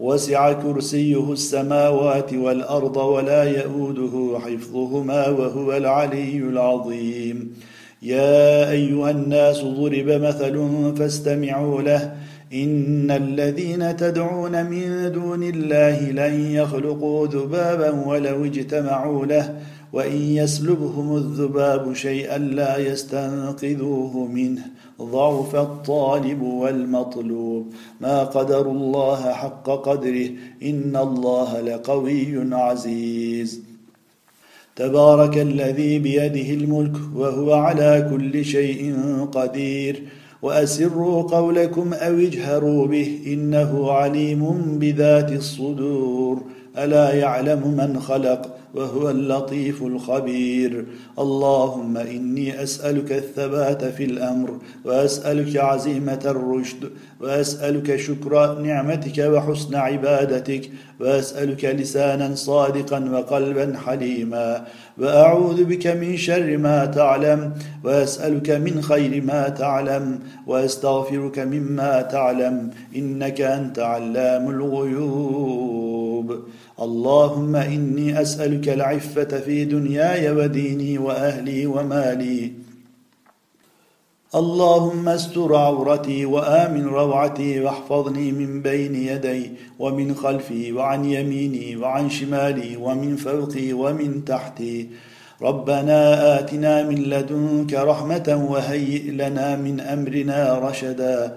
وسع كرسيه السماوات والأرض ولا يئوده حفظهما وهو العلي العظيم. يا أيها الناس ضرب مثل فاستمعوا له إن الذين تدعون من دون الله لن يخلقوا ذبابا ولو اجتمعوا له وإن يسلبهم الذباب شيئا لا يستنقذوه منه. ضعف الطالب والمطلوب. ما قدر الله حق قدره. إن الله لقوي عزيز. تبارك الذي بيده الملك وهو على كل شيء قدير. وأسروا قولكم أو اجهروا به إنه عليم بذات الصدور. ألا يعلم من خلق وهو اللطيف الخبير. اللهم إني أسألك الثبات في الأمر وأسألك عزيمة الرشد وأسألك شكر نعمتك وحسن عبادتك وأسألك لسانا صادقا وقلبا حليما. وأعوذ بك من شر ما تعلم وأسألك من خير ما تعلم وأستغفرك مما تعلم إنك أنت علام الغيوب. اللهم إني أسألك العفة في دنياي وديني وأهلي ومالي. اللهم استر عورتي وآمن روعتي واحفظني من بين يدي ومن خلفي وعن يميني وعن شمالي ومن فوقي ومن تحتي. ربنا آتنا من لدنك رحمة وهيئ لنا من أمرنا رشدا.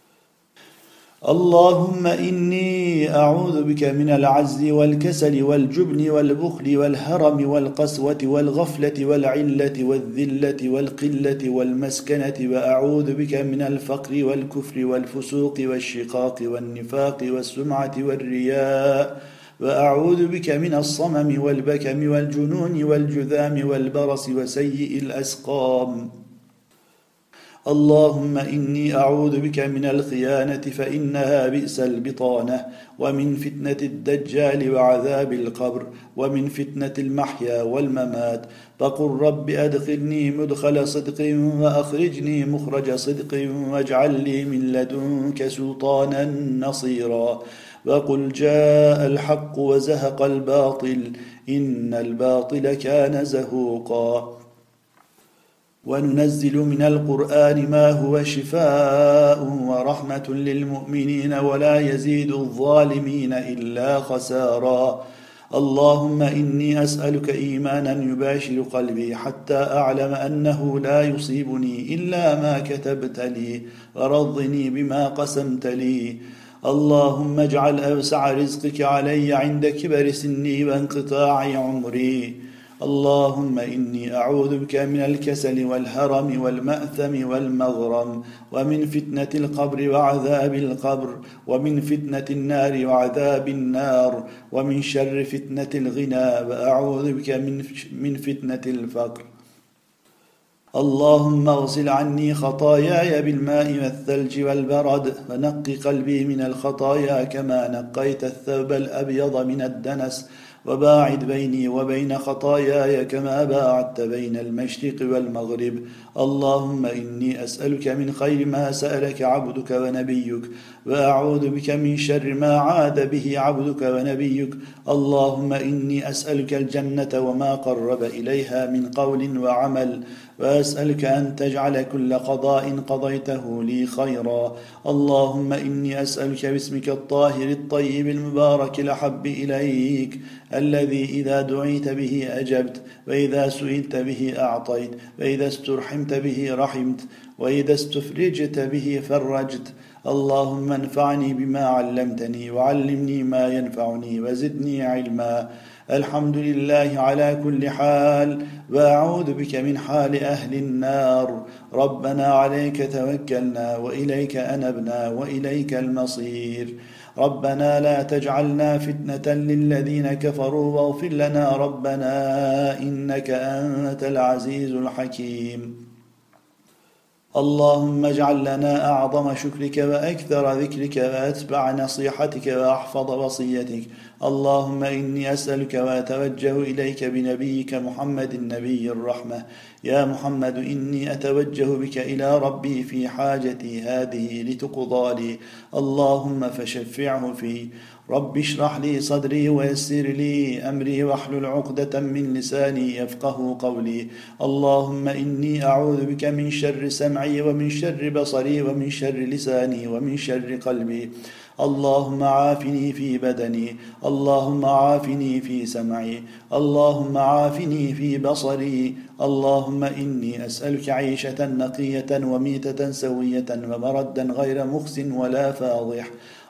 اللهم إني أعوذ بك من العجز والكسل والجبن والبخل والهرم والقسوة والغفلة والعلة والذلة والقلة والمسكنة وأعوذ بك من الفقر والكفر والفسوق والشقاق والنفاق والسمعة والرياء وأعوذ بك من الصمم والبكم والجنون والجذام والبرص وسيء الأسقام. اللهم إني أعوذ بك من الخيانة فإنها بئس البطانة ومن فتنة الدجال وعذاب القبر ومن فتنة المحيا والممات. فقل رب أدخلني مدخل صدق وأخرجني مخرج صدق واجعل لي من لدنك سلطانا نصيرا. وقل جاء الحق وزهق الباطل إن الباطل كان زهوقا. وننزل من القرآن ما هو شفاء ورحمة للمؤمنين ولا يزيد الظالمين إلا خسارا. اللهم إني أسألك إيمانا يباشر قلبي حتى أعلم أنه لا يصيبني إلا ما كتبت لي ورضني بما قسمت لي. اللهم اجعل أوسع رزقك علي عند كبر سني وانقطاع عمري. اللهم إني اعوذ بك من الكسل والهرم والمأثم والمغرم ومن فتنة القبر وعذاب القبر ومن فتنة النار وعذاب النار ومن شر فتنة الغنى واعوذ بك من من فتنة الفقر. اللهم اغسل عني خطاياي بالماء والثلج والبرد ونق قلبي من الخطايا كما نقيت الثوب الأبيض من الدنس وباعد بيني وبين خطاياي كما باعدت بين المشرق والمغرب. اللهم إني أسألك من خير ما سألك عبدك ونبيك وأعوذ بك من شر ما عاد به عبدك ونبيك. اللهم إني أسألك الجنة وما قرب إليها من قول وعمل وأسألك أن تجعل كل قضاء قضيته لي خيرا. اللهم إني أسألك باسمك الطاهر الطيب المبارك الأحب إليك الذي إذا دعيت به أجبت وإذا سئلت به أعطيت وإذا استرحمت به رحمت وإذا استفرجت به فرجت. اللهم انفعني بما علمتني وعلمني ما ينفعني وزدني علما. الحمد لله على كل حال وأعوذ بك من حال أهل النار. ربنا عليك توكلنا وإليك أنبنا وإليك المصير. ربنا لا تجعلنا فتنة للذين كفروا واغفر لنا ربنا إنك أنت العزيز الحكيم. اللهم اجعل لنا أعظم شكرك وأكثر ذكرك وأتبع نصيحتك وأحفظ وصيتك. اللهم إني أسألك وأتوجه إليك بنبيك محمد النبي الرحمة. يا محمد إني أتوجه بك إلى ربي في حاجتي هذه لتقضى لي. اللهم فشفعه في. رب اشرح لي صدري ويسر لي أمري واحلل عقدة من لساني يفقه قولي. اللهم إني أعوذ بك من شر سمعي ومن شر بصري ومن شر لساني ومن شر قلبي. اللهم عافني في بدني اللهم عافني في سمعي اللهم عافني في بصري اللهم إني أسألك عيشة نقية وميتة سوية ومردا غير مخس ولا فاضح.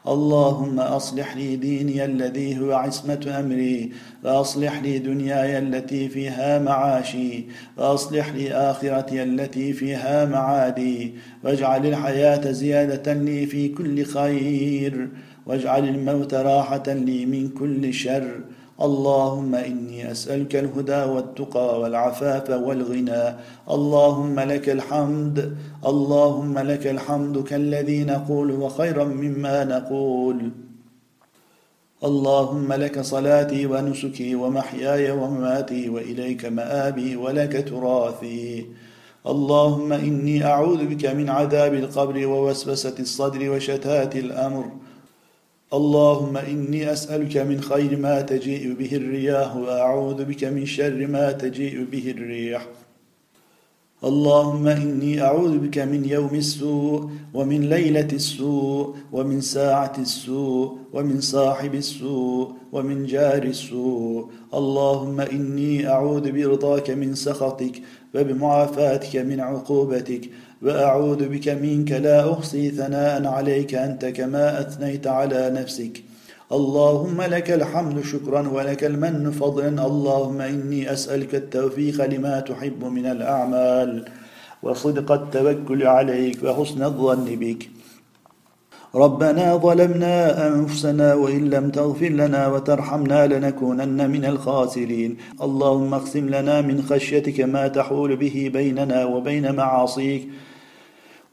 اللهم أصلح لي ديني الذي هو عصمة أمري وأصلح لي دنياي التي فيها معاشي وأصلح لي آخرتي التي فيها معادي واجعل الحياة زيادة لي في كل خير واجعل الموت راحة لي من كل شر اللهم إني أسألك الهدى والتقى والعفاف والغنى. اللهم لك الحمد اللهم لك الحمد كالذي نقول وخيرا مما نقول. اللهم لك صلاتي ونسكي ومحياي ومماتي وإليك مآبي ولك تراثي. اللهم إني أعوذ بك من عذاب القبر ووسوسة الصدر وشتات الأمر. اللهم إني أسألك من خير ما تجيء به الرياح وأعوذ بك من شر ما تجيء به الريح اللهم إني أعوذ بك من يوم السوء ومن ليلة السوء ومن ساعة السوء ومن صاحب السوء ومن جار السوء. اللهم إني أعوذ برضاك من سخطك وبمعافاتك من عقوبتك. وأعوذ بك منك لا أحصي ثناء عليك أنت كما أثنيت على نفسك. اللهم لك الحمد شكرا ولك المن فضلا. اللهم إني أسألك التوفيق لما تحب من الأعمال وصدق التوكل عليك وحسن الظن بك. ربنا ظلمنا أنفسنا وإن لم تغفر لنا وترحمنا لنكونن من الخاسرين. اللهم اقسم لنا من خشيتك ما تحول به بيننا وبين معاصيك.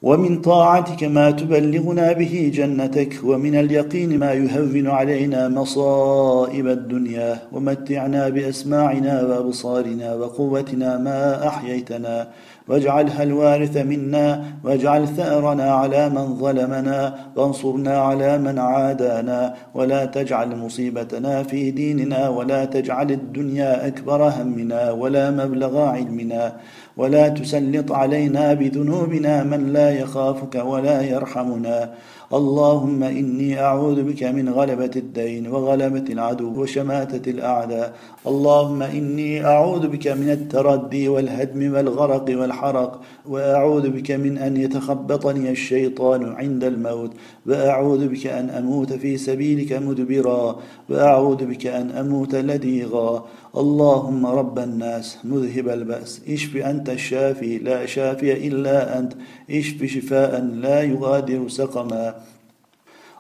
ومن طاعتك ما تبلغنا به جنتك ومن اليقين ما يهون علينا مصائب الدنيا ومتعنا بأسماعنا وأبصارنا وقوتنا ما أحييتنا. واجعلها الوارث منا واجعل ثأرنا على من ظلمنا وانصرنا على من عادانا. ولا تجعل مصيبتنا في ديننا ولا تجعل الدنيا أكبر همنا ولا مبلغ علمنا. ولا تسلط علينا بذنوبنا من لا يخافك ولا يرحمنا. اللهم إني أعوذ بك من غلبة الدين وغلبة العدو وشماتة الأعداء. اللهم إني أعوذ بك من التردي والهدم والغرق والحرق وأعوذ بك من أن يتخبطني الشيطان عند الموت وأعوذ بك أن أموت في سبيلك مدبرا وأعوذ بك أن أموت لديغا. اللهم رب الناس مذهب البأس. اشف أنت الشافي لا شافي إلا أنت. اشف شفاء لا يغادر سقما.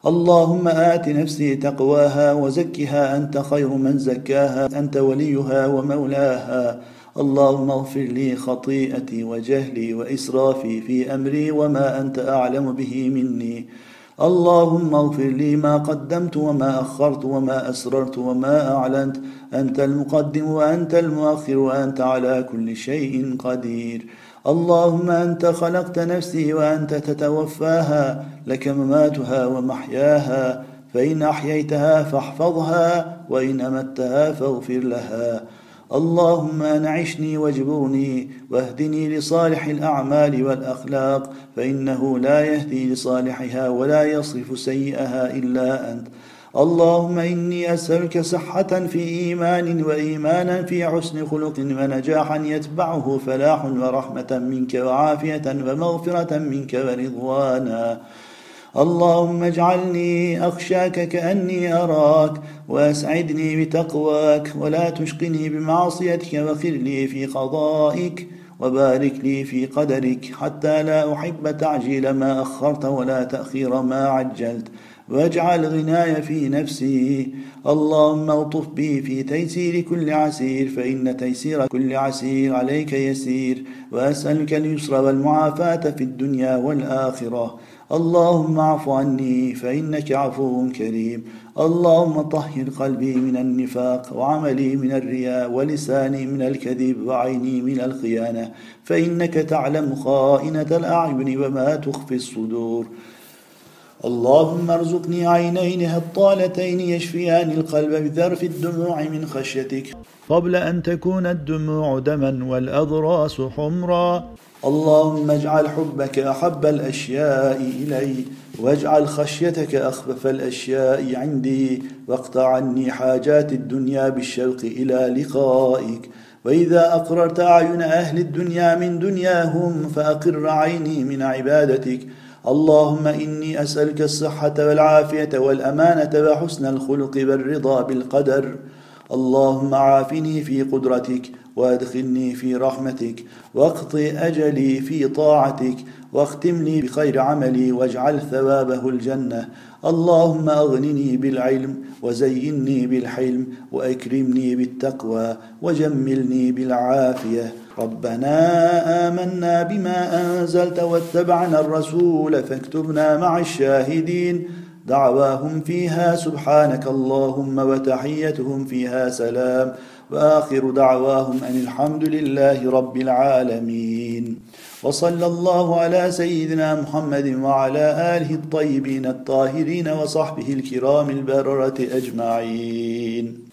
اللهم آت نفسي تقواها وزكها. أنت خير من زكاها أنت وليها ومولاها. اللهم اغفر لي خطيئتي وجهلي وإسرافي في أمري وما أنت أعلم به مني. اللهم اغفر لي ما قدمت وما أخرت وما أسررت وما أعلنت. أنت المقدم وأنت المؤخر وأنت على كل شيء قدير. اللهم أنت خلقت نفسي وأنت تتوفاها. لك مماتها ومحياها. فإن أحييتها فاحفظها وإن أمتها فاغفر لها. اللهم انعشني واجبرني واهدني لصالح الأعمال والأخلاق فإنه لا يهدي لصالحها ولا يصرف سيئها إلا أنت. اللهم إني أسألك صحة في إيمان وإيمانا في حسن خلق ونجاحا يتبعه فلاح ورحمة منك وعافية ومغفرة منك ورضوانا. اللهم اجعلني أخشاك كأني أراك وأسعدني بتقواك ولا تشقني بمعصيتك وخر لي في قضائك وبارك لي في قدرك حتى لا أحب تعجيل ما أخرت ولا تأخير ما عجلت. واجعل غناي في نفسي. اللهم الطف بي في تيسير كل عسير فإن تيسير كل عسير عليك يسير. وأسألك اليسر والمعافاة في الدنيا والآخرة. اللهم اعف عني فإنك عفو كريم. اللهم طهر قلبي من النفاق وعملي من الرياء ولساني من الكذب وعيني من الخيانة. فإنك تعلم خائنة الأعين وما تخفي الصدور. اللهم ارزقني عينين هطالتين يشفيان القلب بذرف الدموع من خشيتك. قبل أن تكون الدموع دما والأضراس حمرا. اللهم اجعل حبك أحب الأشياء إلي واجعل خشيتك أخفف الأشياء عندي واقطع عني حاجات الدنيا بالشوق إلى لقائك. وإذا أقررت أعين أهل الدنيا من دنياهم فأقر عيني من عبادتك. اللهم إني أسألك الصحة والعافية والأمانة وحسن الخلق والرضا بالقدر. اللهم عافني في قدرتك وأدخلني في رحمتك واقض أجلي في طاعتك واختم لي بخير عملي واجعل ثوابه الجنة. اللهم أغنني بالعلم وزيني بالحلم وأكرمني بالتقوى وجملني بالعافية. ربنا آمنا بما أنزلت واتبعنا الرسول فاكتبنا مع الشاهدين دعواهم فيها سبحانك اللهم وتحيتهم فيها سلام وآخر دعواهم أن الحمد لله رب العالمين وصلى الله على سيدنا محمد وعلى آله الطيبين الطاهرين وصحبه الكرام البررة أجمعين